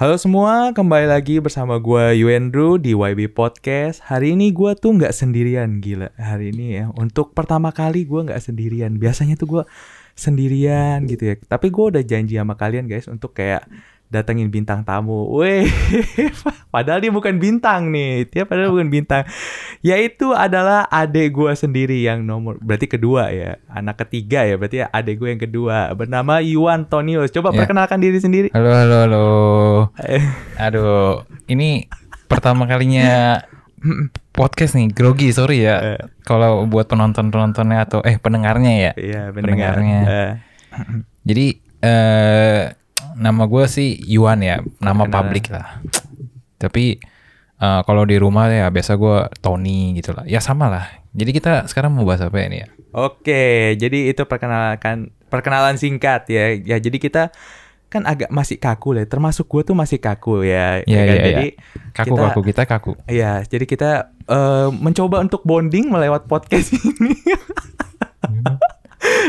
Halo semua, kembali lagi bersama gue Yuendru di YB Podcast. Hari ini gue tuh nggak sendirian, gila. Hari ini ya, untuk pertama kali gue nggak sendirian. Biasanya tuh gue sendirian gitu ya. Tapi gue udah janji sama kalian guys untuk kayak datengin bintang tamu. Weh, padahal dia bukan bintang nih. Dia padahal bukan bintang. Yaitu adalah adik gue sendiri yang nomor berarti kedua ya. Anak ketiga ya, berarti adik gue yang kedua. Bernama Iwan Tonius. Coba Ya. perkenalkan diri sendiri. Halo, halo, halo. Eh, Aduh, ini pertama kalinya podcast nih, grogi, sorry ya. Eh. Kalau buat penonton-penontonnya atau eh pendengarnya ya. Iya, pendengar. Pendengarnya. Eh, Jadi eh nama gue sih Yuan ya, nama publik lah. Tapi eh, kalau di rumah ya biasa gue Tony gitu lah. Ya sama lah. Jadi kita sekarang mau bahas apa ya ini ya? Oke, jadi itu perkenalan perkenalan singkat ya. Ya, jadi kita kan agak masih kaku ya. Termasuk gue tuh masih kaku ya. Iya, kan? iya, iya. Jadi Kaku kita- kaku kita kaku. Iya, jadi kita eh, mencoba untuk bonding melewat podcast ini.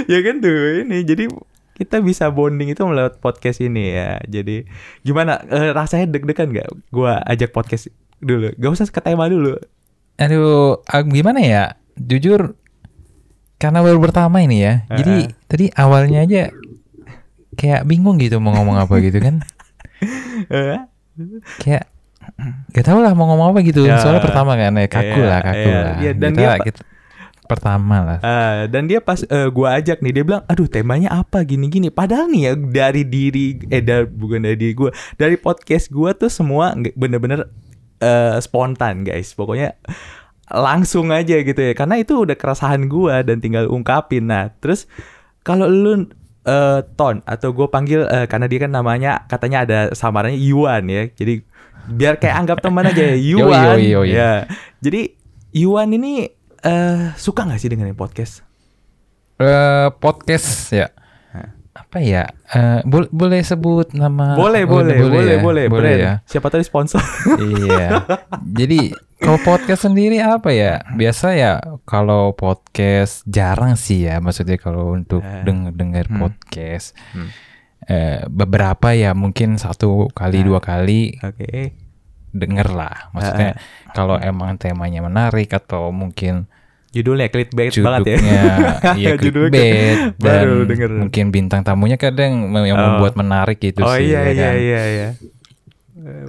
ya kan tuh ini. Jadi kita bisa bonding itu melewat podcast ini ya. Jadi gimana eh, rasanya deg-degan nggak? Gua ajak podcast dulu. Gak usah ke tema dulu. Aduh, gimana ya? Jujur, karena baru pertama ini ya. Jadi tadi awalnya aja kayak bingung gitu mau ngomong apa gitu kan. Eh, Kayak gak tau lah mau ngomong apa gitu. Ya. Soalnya pertama kan ya kaku Iya, lah, kaku iya. lah. Iya, dan kita, dia pa- kita pertama lah. Ah, dan dia pas eh, gua ajak nih dia bilang, aduh temanya apa gini-gini. Padahal nih ya dari diri eh dari, bukan dari diri gua, dari podcast gua tuh semua bener-bener eh, spontan guys. Pokoknya langsung aja gitu ya. Karena itu udah keresahan gua dan tinggal ungkapin. Nah terus kalau lu eh, Ton atau gue panggil eh, karena dia kan namanya katanya ada samarannya Yuan ya. Jadi biar kayak anggap teman aja ya Yuan. yoi, yoi. Ya. Jadi Yuan ini eh suka nggak sih dengerin podcast? Eh, podcast ya. Hah. Apa ya? Eh, bol- boleh sebut nama? boleh, Oh, boleh, boleh, ya? boleh, boleh brand. ya. Siapa tahu sponsor. iya. Jadi kalau podcast sendiri apa ya? Biasa ya kalau podcast jarang sih ya. Maksudnya kalau untuk Eh. denger dengar Hmm. podcast Hmm. eh, beberapa ya mungkin satu kali Nah. dua kali Oke. denger lah. Maksudnya kalau emang temanya menarik atau mungkin Judulnya clickbait banget ya. judulnya ya Judulnya clickbait dan baru denger. mungkin bintang tamunya kadang yang Oh. membuat menarik gitu oh sih. iya ya iya kan? iya iya.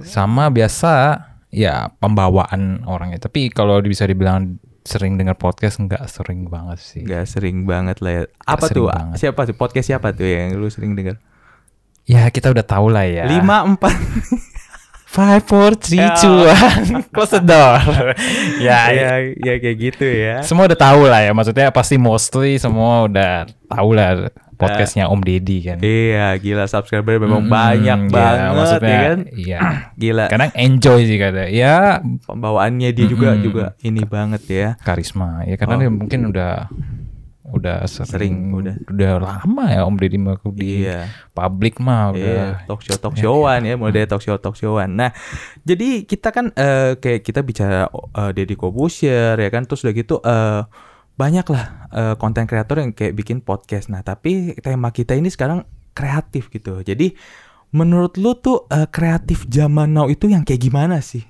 sama biasa ya pembawaan orangnya tapi kalau bisa dibilang sering dengar podcast nggak sering banget sih Gak sering banget lah ya. Apa tuh? banget. Siapa tuh? Podcast siapa tuh yang lu sering denger? ya kita udah tahu lah ya Lima empat. five four three Ya. two one close the door ya, ya ya, ya kayak gitu ya. semua udah tahu lah ya maksudnya pasti mostly semua udah tahu lah podcastnya Om Deddy kan Iya, gila subscriber memang Mm-mm, banyak ya, banget maksudnya ya kan. iya Gila. kadang enjoy sih kata ya Pembawaannya dia juga Mm-mm. juga ini banget ya. karisma ya karena Oh. dia mungkin udah udah sering, Sering, udah. udah lama ya Om Deddy mah di Iya. publik mah Iya, udah talk show talk showan ya, mulai dari talk show talk showan. Nah, jadi kita kan eh, kayak kita bicara eh, Deddy Corbuzier ya kan, terus udah gitu eh banyak lah konten kreator yang kayak bikin podcast. Nah, tapi tema kita ini sekarang kreatif gitu. Jadi menurut lu tuh eh, kreatif zaman now itu yang kayak gimana sih?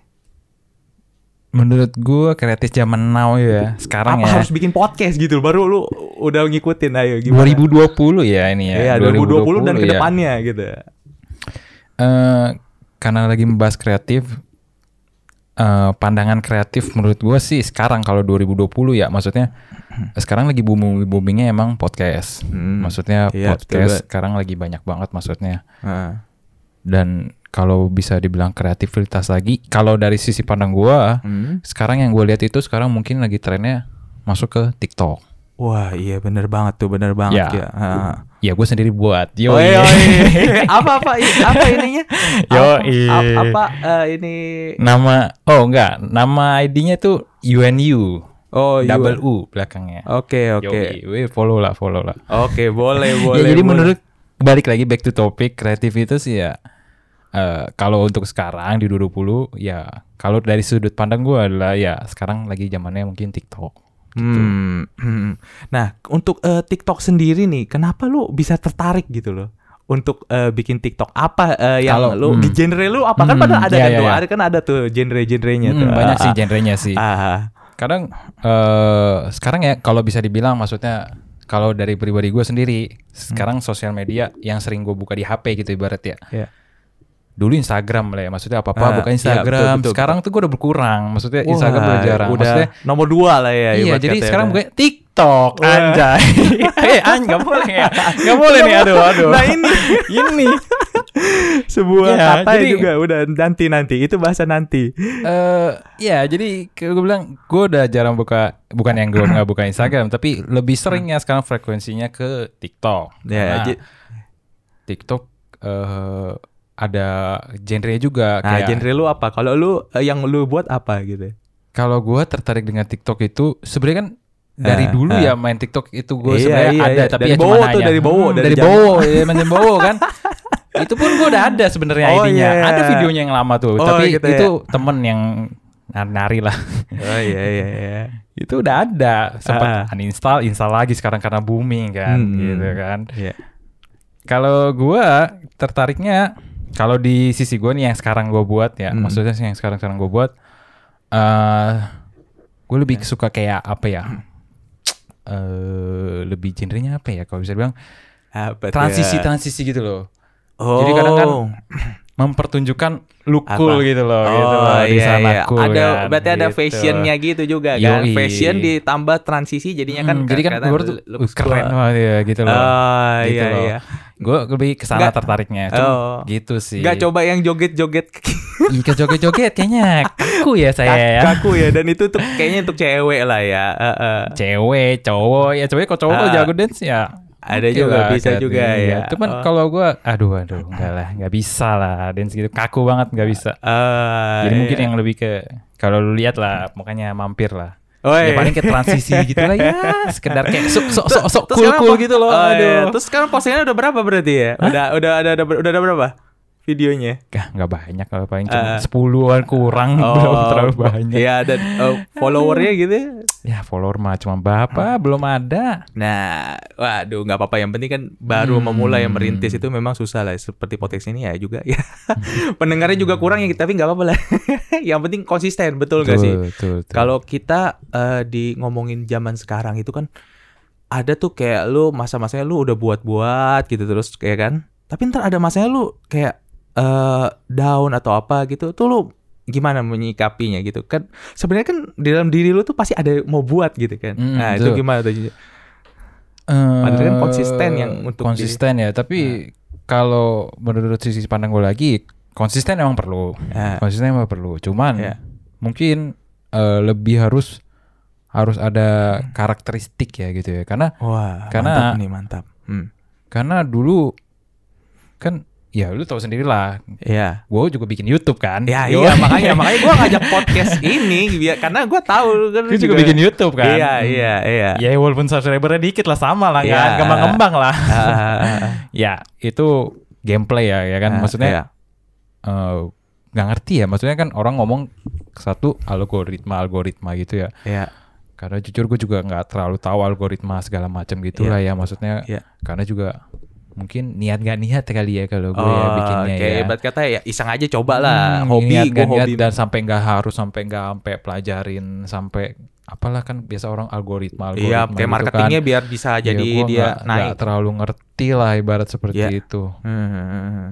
Menurut gua kreatif zaman now ya sekarang Apa ya harus bikin podcast gitu baru lu udah ngikutin ayo gimana? 2020 ya ini ya Iya, 2020, dan ya. ke depannya gitu. Eh, karena lagi membahas kreatif eh, pandangan kreatif menurut gua sih sekarang kalau 2020 ya maksudnya sekarang lagi booming boomingnya emang podcast Hmm. maksudnya Iya, betul podcast sekarang lagi banyak banget maksudnya Heeh. dan kalau bisa dibilang kreativitas lagi kalau dari sisi pandang gua Hmm. sekarang yang gue lihat itu sekarang mungkin lagi trennya masuk ke TikTok Wah, iya bener banget tuh, bener banget Ya. ya. Ya gue sendiri buat yo Oh, iya, iya. apa apa apa ininya? Yo, apa, ap- apa eh, ini? nama oh enggak nama ID-nya tuh UNU Oh, iya. double U belakangnya Oke oke Yoi, weh, follow lah follow lah oke boleh ya boleh. jadi boleh. menurut balik lagi back to topic kreativitas ya eh, kalau untuk sekarang di 2020 ya kalau dari sudut pandang gue adalah ya sekarang lagi zamannya mungkin TikTok Hmm, hmm. Nah, untuk eh, TikTok sendiri nih, kenapa lu bisa tertarik gitu loh? untuk eh, bikin TikTok apa eh, yang Kalau- lu hmm. genre lu apa kan Hmm, pada ada iya, kan iya, tuh iya. ada kan ada tuh genre-genrenya Hmm, tuh banyak Ah, sih ah. genrenya sih. Ah, Kadang eh sekarang ya kalau bisa dibilang maksudnya kalau dari pribadi gue sendiri sekarang sosial media yang sering gue buka di HP gitu ibarat ya. Iya. Dulu Instagram lah ya, maksudnya apa apa Ah, buka iya, Instagram. betul, betul, sekarang tuh gue udah berkurang, maksudnya Wah, Instagram udah jarang. Udah Maksudnya nomor dua lah ya. Iya, jadi kata sekarang ya. buka TikTok, Wah. anjay. Eh, anj, gak boleh ya, gak boleh nih, aduh, aduh. Nah, ini. ini. sebuah Iya, kata jadi- juga udah nanti nanti itu bahasa nanti. Eh, ya, jadi gue bilang gue udah jarang buka, bukan yang gue nggak buka Instagram, tapi lebih seringnya sekarang frekuensinya ke TikTok. Ya, ji- TikTok eh ada genre juga Nah, kayak genre lu apa? Kalau lu eh, yang lu buat apa gitu? kalau gue tertarik dengan TikTok itu sebenarnya kan dari Ah, dulu ah. ya main TikTok itu gue Iya, sebenarnya iya, ada iya. tapi Dari ya cuma Bowo tuh, nanya. dari Bowo, Hmm, dari dari Bowo ya Bowo kan itu pun gue udah ada sebenarnya Oh, ID-nya iya. ada videonya yang lama tuh Oh, tapi gitu ya. itu temen yang nari lah Oh iya iya iya. itu udah ada sempat Ah. uninstall install lagi sekarang karena booming kan Hmm. gitu kan Iya. kalau gua tertariknya kalau di sisi gua nih yang sekarang gua buat ya Hmm. maksudnya sih yang sekarang sekarang gua buat eh gue lebih suka kayak apa ya eh lebih genrenya apa ya kalau bisa bilang Apa ya? transisi gitu loh Oh. Jadi kadang kan mempertunjukkan look Apa? cool gitu loh gitu Oh loh di iya sana iya. cool Ada kan, berarti ada gitu. fashionnya gitu juga kan. Yoi. Fashion ditambah transisi jadinya kan Hmm, jadi kan gue tuh "Uh, keren banget ya gitu loh Oh gitu iya loh. iya. Gue lebih ke sana Nggak- tertariknya Cuma Oh. gitu sih Gak coba yang joget-joget Ih, joget-joget kayaknya kaku ya saya ya. kaku ya dan itu tuh kayaknya untuk cewek lah ya. Heeh. Cewek, cowok, ya cewek kok cowok Ah. jago dance ya. Ada Oke juga, lah, bisa kan. juga Iya. ya. Cuman Oh. kalau gua aduh aduh enggak lah, enggak bisa lah dance gitu. Kaku banget enggak bisa. Ah, Jadi iya. mungkin yang lebih ke kalau lu lihat lah, makanya mampir lah. Oh, Ya iya. paling ke transisi gitu lah ya, sekedar kayak sok sok sok sok cool cool gitu loh. Oh, iya. aduh. Terus sekarang postingannya udah berapa berarti ya? Udah udah ada, ada udah ada berapa videonya? Gak, nggak banyak kalau paling Ah. cuma sepuluhan kurang belum terlalu banyak. Iya dan eh, followernya gitu. Ya follower mah cuma berapa, belum ada. Nah, waduh nggak apa-apa. Yang penting kan baru Hmm. memulai merintis itu memang susah lah. Seperti podcast ini ya juga ya. Pendengarnya juga kurang ya, tapi nggak apa-apa lah. Yang penting konsisten, betul nggak sih? Betul, betul. Kalau kita eh, di ngomongin zaman sekarang itu kan ada tuh kayak lu masa-masanya lu udah buat-buat gitu terus kayak kan. Tapi ntar ada masanya lu kayak eh down atau apa gitu. Tuh lu gimana menyikapinya gitu kan. Sebenarnya kan di dalam diri lu tuh pasti ada mau buat gitu kan. Mm, nah, itu betul. gimana tuh? Padahal kan konsisten yang untuk Nah. konsisten ya tapi kalau menurut sisi pandang gue lagi konsisten emang perlu Ya. konsisten emang perlu cuman Ya. mungkin eh, lebih harus harus ada karakteristik ya gitu ya karena Wah, Karena- mantap nih, mantap. Hmm. karena dulu kan ya lu tahu sendiri lah Iya. gue juga bikin YouTube kan Ya iya makanya makanya gua ngajak podcast ini biar karena gua tahu kan Gue juga bikin YouTube kan Iya iya iya. ya walaupun subscribernya dikit lah sama lah Iya. kan kembang-kembang lah Ah, ya itu gameplay ya ya kan ah, maksudnya iya. eh, nggak ngerti ya maksudnya kan orang ngomong satu algoritma algoritma gitu ya Iya. karena jujur gue juga nggak terlalu tahu algoritma segala macam gitu Iya. lah ya maksudnya Iya. karena juga mungkin niat gak niat kali ya kalau gue Oh, ya bikinnya kayak ya ibarat kata ya iseng aja coba lah. Hmm, hobi niat gak niat hobi. dan sampai nggak harus sampai nggak sampai pelajarin sampai apalah kan biasa orang algoritma algoritma Iya, kayak gitu marketingnya kan. biar bisa Ya, jadi gua dia nggak- naik. nggak terlalu ngerti lah ibarat seperti Iya. itu Hmm.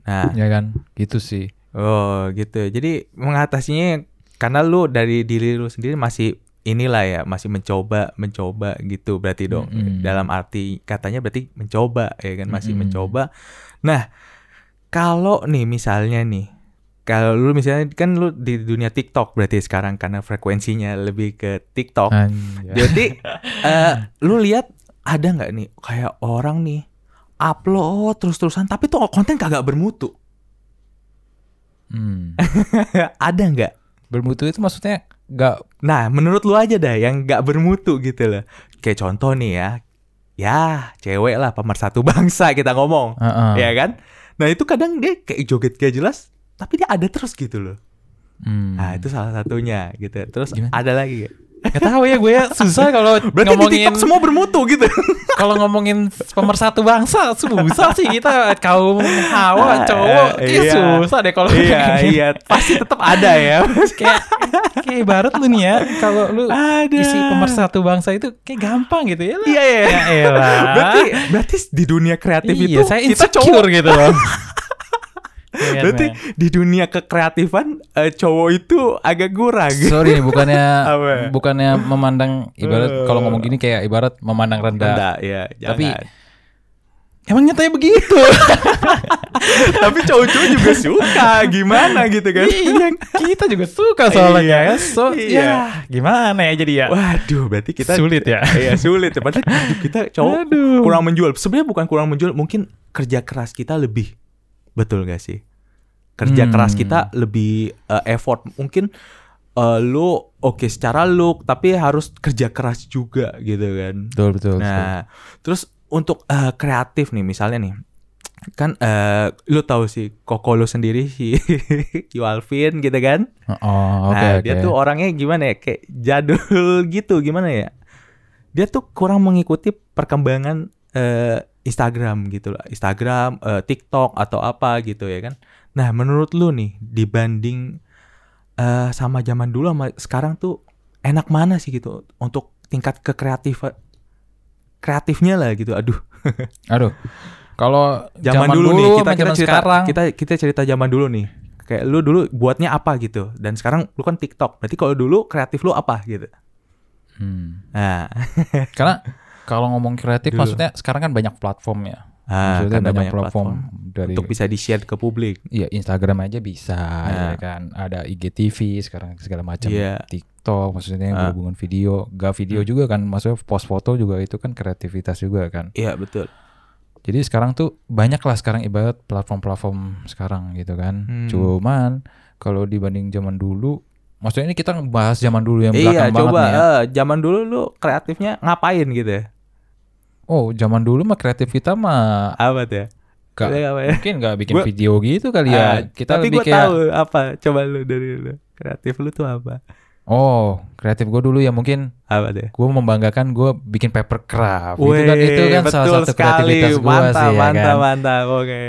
Nah, ya kan gitu sih oh gitu. Jadi mengatasinya karena lu dari diri lu sendiri masih inilah ya, masih mencoba, mencoba gitu berarti dong. Mm-mm. Dalam arti katanya berarti mencoba ya kan, masih Mm-mm. mencoba. Nah, kalau nih misalnya nih kalau lu misalnya kan lu di dunia TikTok berarti sekarang karena frekuensinya lebih ke TikTok. Anjay. Jadi eh, lu lihat ada nggak nih kayak orang nih upload terus-terusan tapi tuh konten kagak bermutu. Hmm. ada nggak? Bermutu itu maksudnya nggak Nah, menurut lu aja dah yang nggak bermutu gitu loh. Kayak contoh nih ya. Ya, cewek lah pemersatu bangsa kita ngomong. Heeh. Ya kan? Nah, itu kadang dia kayak joget gak jelas tapi dia ada terus gitu loh. Hmm. Nah, itu salah satunya gitu. Terus Gimana? ada lagi gak? Gak tahu ya gue ya susah kalau Berarti di ngomongin TikTok semua bermutu gitu. kalau ngomongin pemersatu bangsa susah sih kita kaum hawa cowok kayak Iya. susah deh kalau iya, iya, pasti tetap ada ya. kayak kayak ibarat lu nih ya kalau lu Ada. isi pemersatu bangsa itu kayak gampang gitu ya lah. Iya, iya. Ya. Berarti berarti di dunia kreatif iya, itu saya kita cowok. gitu loh. Iya, Berarti men. di dunia kekreatifan eh, cowok itu agak kurang. Sorry bukannya bukannya memandang ibarat kalau ngomong gini kayak ibarat memandang rendah. Rendah, ya. Tapi emang nyatanya begitu. tapi cowok-cowok juga suka gimana gitu kan. iya, kita juga suka soalnya Iya. ya. So, Iya. ya gimana ya jadi ya. Waduh, berarti kita Sulit ya. Iya, sulit. Padahal kita cowok Aduh. kurang menjual. Sebenarnya bukan kurang menjual, mungkin kerja keras kita lebih. Betul gak sih? Kerja Hmm. keras kita lebih eh, effort. Mungkin eh, lu oke secara look, tapi harus kerja keras juga gitu kan. Betul betul. betul. Nah, terus untuk eh, kreatif nih misalnya nih. Kan eh, lu tahu sih Koko lu sendiri si Yu Alvin gitu kan? Oh, oke nah, oke. dia tuh orangnya gimana ya? Kayak jadul gitu, gimana ya? Dia tuh kurang mengikuti perkembangan eh, Instagram gitu lah. Instagram, eh, TikTok atau apa gitu ya kan. Nah, menurut lu nih dibanding eh, sama zaman dulu sama sekarang tuh enak mana sih gitu untuk tingkat kekreatif kreatifnya lah gitu. Aduh, Aduh. Kalau zaman, dulu, nih kita kita zaman cerita sekarang. kita kita cerita zaman dulu nih. Kayak lu dulu buatnya apa gitu dan sekarang lu kan TikTok. Berarti kalau dulu kreatif lu apa gitu. Hmm. Nah, Karena kalau ngomong kreatif Dulu. maksudnya sekarang kan banyak platform ya. Ah, Maksudnya karena banyak, platform, dari untuk bisa di-share ke publik. Iya Instagram aja bisa Nah. ya kan. Ada IGTV sekarang segala macam. Iya. TikTok maksudnya yang Ah. berhubungan video, gak video juga kan. Maksudnya post foto juga itu kan kreativitas juga kan. Iya, betul. Jadi sekarang tuh banyak lah sekarang ibarat platform-platform sekarang gitu kan. Hmm. Cuman kalau dibanding zaman dulu, maksudnya ini kita ngebahas zaman dulu yang Iya, belakang banget coba nih ya. eh, zaman dulu lu kreatifnya ngapain gitu ya? Oh, zaman dulu mah kreatif kita mah Apa tuh ya? gak, Iya, apa ya? mungkin gak bikin Gua- video gitu kali ya. Kita tapi lebih gua kayak tahu apa. Coba lu dari lu. Kreatif lu tuh apa? oh, kreatif gue dulu ya mungkin Apa tuh? gue membanggakan gue bikin paper craft. itu kan itu kan salah satu sekali. kreativitas gue mantap, sih ya mantap, kan. mantap. Oke.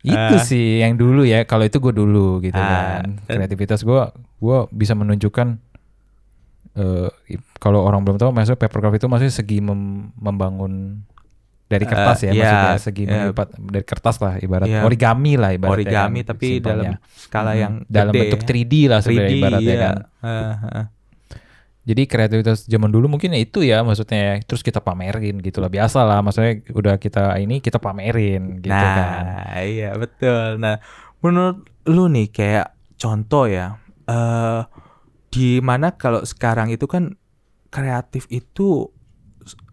Itu Ah. sih yang dulu ya. Kalau itu gue dulu gitu Ah, kan. Kreativitas gue gue bisa menunjukkan eh i- kalau orang belum tahu maksudnya papercraft itu maksudnya segi mem- membangun dari kertas ya Eh, iya, maksudnya segi iya. melipat dari kertas lah ibarat Iya. origami lah ibaratnya Origami kan, tapi simpelnya. dalam skala Hmm, yang dalam gede bentuk ya. 3D lah sebenarnya 3D, ibaratnya iya. kan. Ah, ah. Jadi kreativitas zaman dulu mungkin ya itu ya maksudnya ya. terus kita pamerin gitu lah biasa lah maksudnya udah kita ini kita pamerin gitu nah, kan. iya betul. Nah, menurut lu nih kayak contoh ya, eh di mana kalau sekarang itu kan kreatif itu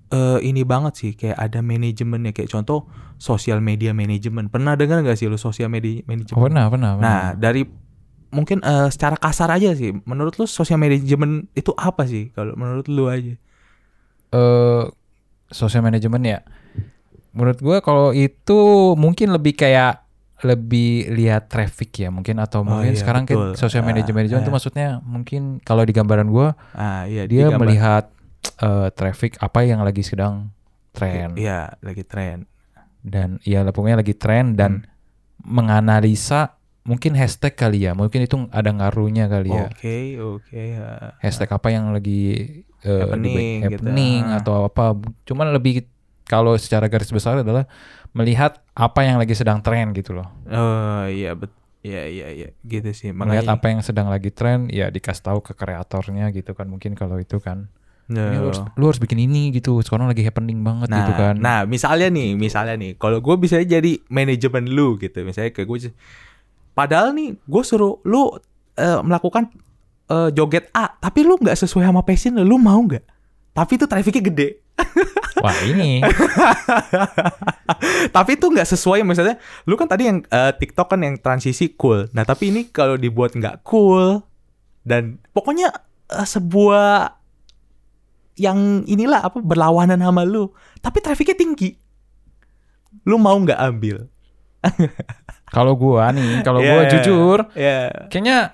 eh ini banget sih kayak ada manajemennya kayak contoh sosial media manajemen. Pernah dengar nggak sih lu sosial media Oh, manajemen? pernah pernah. pernah. Nah, dari mungkin eh, secara kasar aja sih, menurut lu sosial manajemen itu apa sih? Kalau menurut lu aja. eh social management ya. Menurut gua kalau itu mungkin lebih kayak lebih lihat traffic ya mungkin atau Oh mungkin iya, sekarang betul. kan social Ah, management itu ah. maksudnya mungkin kalau di gambaran gua Ah, iya dia digambar- melihat eh, traffic apa yang lagi sedang tren Iya, lagi tren. dan ya pokoknya lagi tren dan Hmm. menganalisa mungkin hashtag kali ya mungkin itu ada ngaruhnya kali ya Oke, oke. ah. hashtag apa yang lagi eh, Happening gitu. happening Ah. atau apa cuman lebih kalau secara garis besar adalah melihat apa yang lagi sedang tren gitu loh. Oh iya bet iya iya iya gitu sih. Melihat makanya apa yang sedang lagi tren ya dikasih tahu ke kreatornya gitu kan mungkin kalau itu kan. Nah, "Ini lu, harus, lu harus bikin ini gitu sekarang lagi happening banget nah, gitu kan. nah misalnya nih misalnya nih kalau gue bisa jadi manajemen lu gitu misalnya ke gue padahal nih gue suruh lu eh, melakukan eh, joget A tapi lu nggak sesuai sama passion lu mau nggak tapi itu trafficnya gede wah ini tapi itu nggak sesuai misalnya lu kan tadi yang eh, TikTok kan yang transisi cool nah tapi ini kalau dibuat nggak cool dan pokoknya eh, sebuah yang inilah apa berlawanan sama lu tapi trafficnya tinggi lu mau nggak ambil kalau gua nih kalau Iya, gua jujur ya kayaknya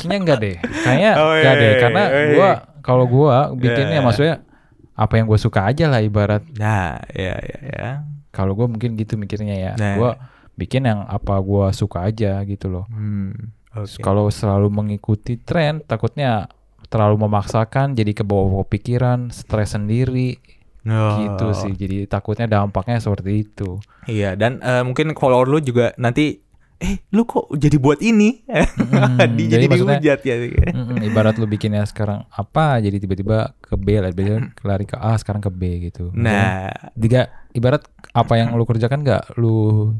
Kayaknya enggak deh. Kayaknya Oh, enggak deh. Karena iya. gua kalau gua bikinnya Iya. maksudnya apa yang gue suka aja lah ibarat. Nah, ya ya ya. Kalau gua mungkin gitu mikirnya ya. Nah. Gua bikin yang apa gua suka aja gitu loh. Hmm. Oke. Kalau selalu mengikuti tren, takutnya terlalu memaksakan, jadi ke bawah pikiran, stres sendiri, Oh. gitu sih. Jadi takutnya dampaknya seperti itu. Iya, dan eh, mungkin follower lu juga nanti eh lu kok jadi buat ini? Di, jadi dihujat ya. Mm-mm, ibarat lu bikinnya sekarang apa, jadi tiba-tiba ke B, lah, tiba-tiba lari ke A, sekarang ke B gitu. Nah, Tiga, ibarat apa yang lu kerjakan gak lu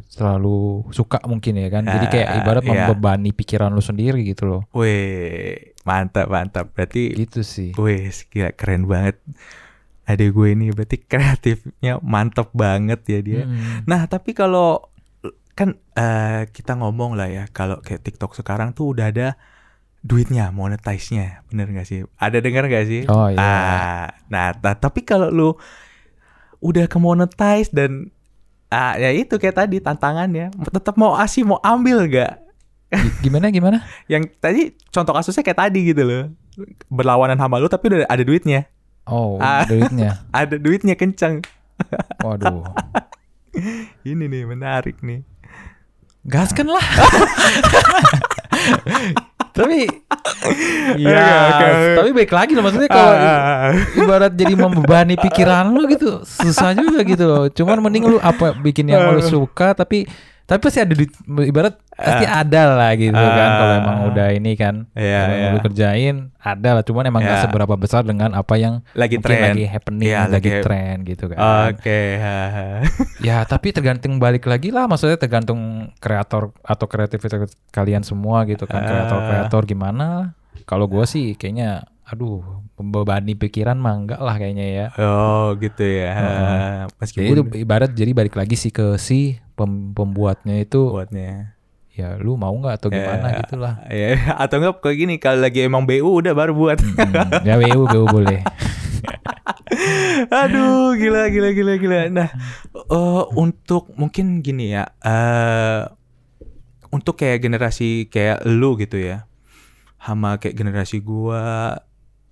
selalu suka mungkin ya kan. Jadi kayak Ah, ibarat iya. membebani pikiran lu sendiri gitu loh. weh, mantap mantap. Berarti Gitu sih. Wih, gila keren banget. Ada gue ini berarti kreatifnya mantep banget ya dia. Mm. Nah, tapi kalau kan eh, kita ngomong lah ya, kalau kayak TikTok sekarang tuh udah ada duitnya, monetize-nya. Bener gak sih? Ada dengar gak sih? Oh, iya. Ah, nah, ta- tapi kalau lu udah ke monetize dan ah ya itu kayak tadi tantangannya, tetap mau asih mau ambil gak? Gimana gimana? Yang tadi contoh kasusnya kayak tadi gitu loh. Berlawanan sama lu tapi udah ada duitnya. Oh, Ah. duitnya. Ada duitnya kencang. Waduh. Ini nih menarik nih. Gaskan lah. tapi ya, oke. tapi baik lagi loh maksudnya kalau Ah, ibarat jadi membebani pikiran lu gitu susah juga gitu loh. Cuman mending lu apa bikin yang lu suka tapi tapi pasti ada duit ibarat pasti ada lah gitu kan kalau emang Ah. udah ini kan Iya, kalau yang iya. kerjain ada lah cuman emang nggak Iya. seberapa besar dengan apa yang Lagi mungkin tren. lagi happening Iya, lagi lagi- tren gitu kan Oke. haha. Ya tapi tergantung balik lagi lah maksudnya tergantung kreator atau kreativitas kalian semua gitu kan Ah. kreator-kreator gimana. Kalau gua sih kayaknya aduh membebani pikiran mah enggak lah kayaknya ya. Oh gitu ya. Jadi Meskipun itu ibarat jadi balik lagi sih ke si pem- pembuatnya itu buatnya. ya lu mau nggak atau gimana Ya, gitu lah. Ya, atau enggak kayak gini kalau lagi emang BU udah baru buat. Hmm, ya BU BU boleh. Aduh, gila gila gila gila. Nah, eh, untuk mungkin gini ya, eh untuk kayak generasi kayak lu gitu ya. Sama kayak generasi gua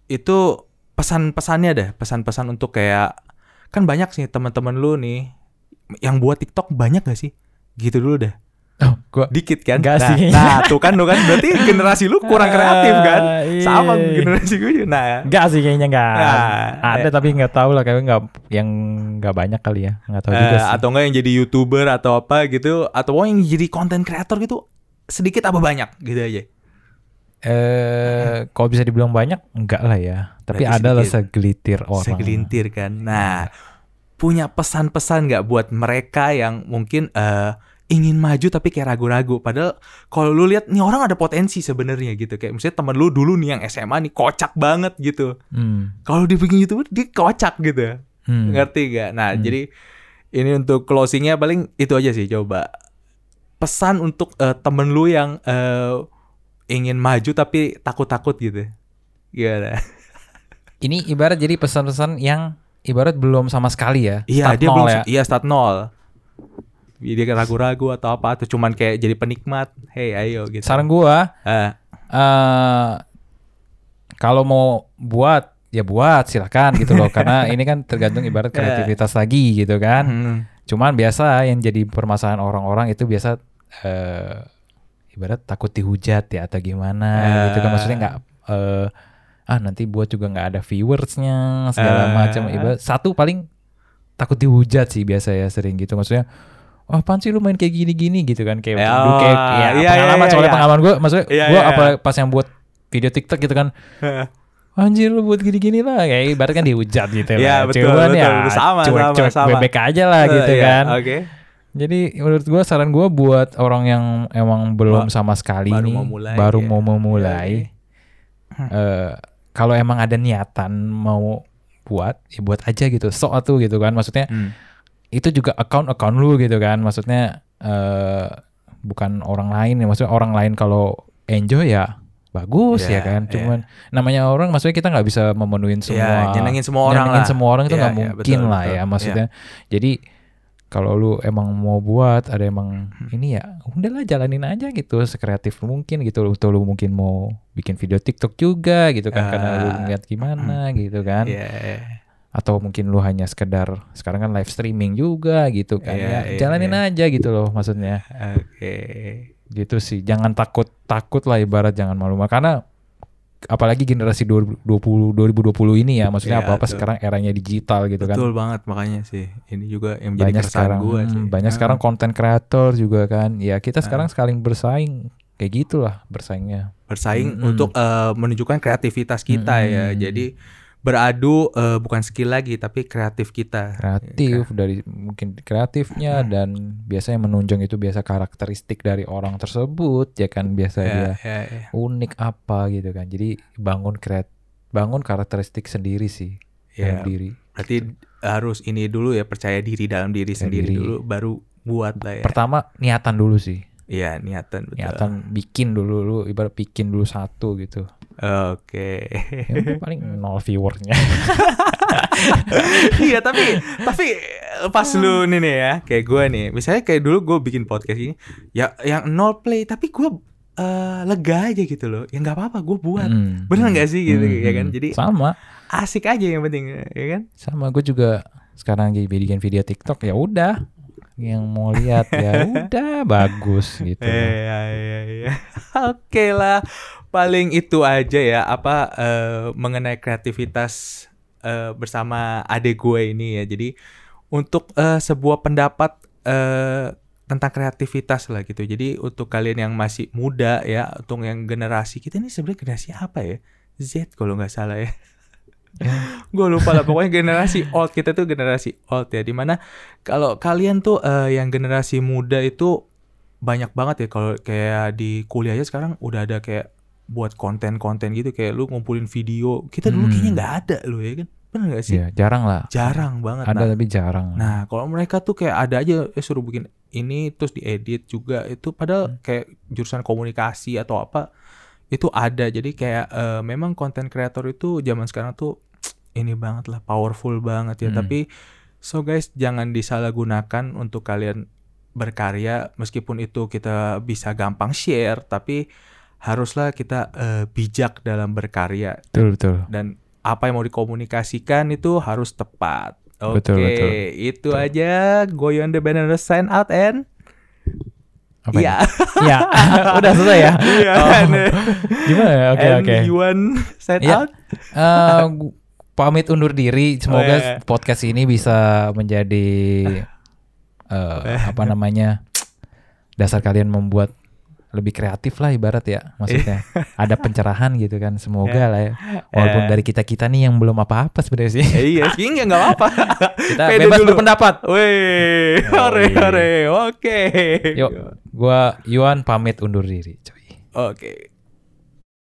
itu pesan-pesannya deh, pesan-pesan untuk kayak kan banyak sih teman-teman lu nih yang buat TikTok banyak gak sih? Gitu dulu deh. Oh, gua Dikit kan? Nggak nah, sih. nah, tuh kan tuh kan berarti generasi lu kurang kreatif kan? Ah, iya. Sama generasi gue juga. Nah, Enggak sih kayaknya enggak. Nah, Ada eh. tapi nggak tahu lah kayaknya nggak yang nggak banyak kali ya. Nggak tahu juga Eh, sih. atau enggak yang jadi youtuber atau apa gitu atau yang jadi konten kreator gitu sedikit apa banyak gitu aja Eh, kalau bisa dibilang banyak, enggak lah ya. Tapi Berarti ada lah sedikit. segelitir orang. segelintir kan nah punya pesan-pesan nggak buat mereka yang mungkin eh, ingin maju tapi kayak ragu-ragu? Padahal kalau lu lihat nih orang ada potensi sebenarnya gitu. Kayak misalnya temen lu dulu nih yang SMA nih kocak banget gitu. Hmm. kalau dibikin youtuber dia kocak gitu. Hmm. ngerti gak nah jadi ini untuk closingnya paling itu aja sih coba. Pesan untuk eh, temen lu yang eh, ingin maju tapi takut-takut gitu. Gimana? Ini ibarat jadi pesan-pesan yang ibarat belum sama sekali ya. Iya, Start dia nol belum ya. iya start nol. Dia ragu-ragu atau apa atau cuman kayak jadi penikmat. Hey, ayo gitu. Saran gua eh kalau mau buat ya buat silakan gitu loh karena ini kan tergantung ibarat kreativitas lagi gitu kan. hmm. Cuman biasa yang jadi permasalahan orang-orang itu biasa eh ibarat takut dihujat ya atau gimana gitu kan maksudnya nggak eh ah nanti buat juga nggak ada viewersnya segala Ah. macam ibarat satu paling takut dihujat sih biasa ya sering gitu maksudnya oh apaan sih lu main kayak gini-gini gitu kan kayak Ya, dulu kayak ya iya, iya, pengalaman iya, soalnya iya. pengalaman gue maksudnya Iya, gue iya, apa iya. pas yang buat video TikTok gitu kan Anjir lu buat gini-gini lah Kayak ibarat kan dihujat gitu Iya, lah betul, Cuman betul, ya betul. Sama, cuek-cuek sama, sama. bebek aja lah gitu Iya, kan Oke. jadi menurut gua saran gua buat orang yang emang belum sama sekali baru nih, mau mulai, baru ya. mau memulai, Iya, eh, kalau emang ada niatan mau buat, ya buat aja gitu. Sok tuh gitu kan, maksudnya Hmm. itu juga account account lu gitu kan, maksudnya eh, bukan orang lain ya, maksudnya orang lain kalau enjoy ya bagus Iya, ya kan. iya. Cuman namanya orang, maksudnya kita nggak bisa memenuhin semua, Iya, nyenengin semua orang nyenengin lah. semua orang itu Iya, nggak iya, mungkin betul, lah betul. ya, maksudnya. Jadi kalau lu emang mau buat ada emang Hmm. ini ya udahlah jalanin aja gitu sekreatif mungkin gitu atau lu mungkin mau bikin video TikTok juga gitu kan karena lu Ah. ngeliat gimana gitu kan Iya. atau mungkin lu hanya sekedar sekarang kan live streaming juga gitu kan Iya, ya iya, jalanin iya. aja gitu loh maksudnya Oke. gitu sih jangan takut takut lah ibarat jangan malu karena apalagi generasi 2020 2020 ini ya maksudnya Iya, apa apa betul. sekarang eranya digital gitu kan Betul banget makanya sih. Ini juga yang menjadi banyak sekarang gua hmm, sih. banyak Ah. sekarang konten kreator juga kan ya kita sekarang saling bersaing kayak gitulah bersaingnya bersaing Mm-mm. untuk eh, menunjukkan kreativitas kita ya. Mm-mm. Jadi beradu eh, bukan skill lagi tapi kreatif kita. kreatif dari mungkin kreatifnya Hmm. dan biasanya menunjang itu biasa karakteristik dari orang tersebut ya kan biasa Ya, dia ya, ya. unik apa gitu kan jadi bangun kreat bangun karakteristik sendiri sih Ya, dalam diri berarti harus ini dulu ya percaya diri dalam diri Percaya sendiri diri. dulu baru buat lah ya. pertama niatan dulu sih Iya niatan betul. niatan bikin dulu lu ibarat bikin dulu satu gitu. Oke. ya udah paling nol viewernya. Iya tapi tapi pas lu nih nih ya kayak gue nih misalnya kayak dulu gue bikin podcast ini ya yang nol play tapi gue eh, lega aja gitu loh. Ya nggak apa-apa gue buat. Hmm. bener nggak sih gitu Hmm, ya kan? Jadi sama. asik aja yang penting ya kan? Sama gue juga sekarang lagi bikin video TikTok ya udah yang mau lihat ya udah bagus gitu Iya iya iya. Oke lah, paling itu aja ya apa eh, mengenai kreativitas eh, bersama adik gue ini ya. Jadi untuk eh, sebuah pendapat eh, tentang kreativitas lah gitu. Jadi untuk kalian yang masih muda ya, untuk yang generasi kita ini sebenarnya generasi apa ya? Z kalau nggak salah ya. Ya, gue lupa lah pokoknya generasi old kita tuh generasi old ya di mana kalau kalian tuh eh, yang generasi muda itu banyak banget ya kalau kayak di kuliah aja sekarang udah ada kayak buat konten-konten gitu kayak lu ngumpulin video kita dulu Hmm. kayaknya nggak ada lu ya kan bener gak sih? Ya jarang lah. Jarang banget. Ada nah, tapi jarang nah kalau mereka tuh kayak ada aja eh, suruh bikin ini terus diedit juga itu padahal kayak jurusan komunikasi atau apa itu ada jadi kayak eh, memang konten kreator itu zaman sekarang tuh ini banget lah powerful banget ya Hmm. tapi so guys jangan disalahgunakan untuk kalian berkarya meskipun itu kita bisa gampang share tapi haruslah kita eh, bijak dalam berkarya betul betul dan apa yang mau dikomunikasikan itu harus tepat. Oke, Betul, betul. itu aja. Goyon the banner sign out and apa Iya. ya udah selesai ya Iya. Oh. and, gimana ya oke oke Yuan sign Iya. out. Eh, pamit undur diri. Semoga Oh, iya. podcast ini bisa menjadi eh, apa namanya dasar kalian membuat lebih kreatif lah ibarat ya maksudnya ada pencerahan gitu kan semoga lah ya walaupun Eh. dari kita kita nih yang belum apa-apa sebenarnya sih Eh, iya, sih nggak nggak apa-apa. kita Pede bebas dulu. berpendapat Weh, hore iya. hore. Oke. yuk gua Yuan pamit undur diri Oke.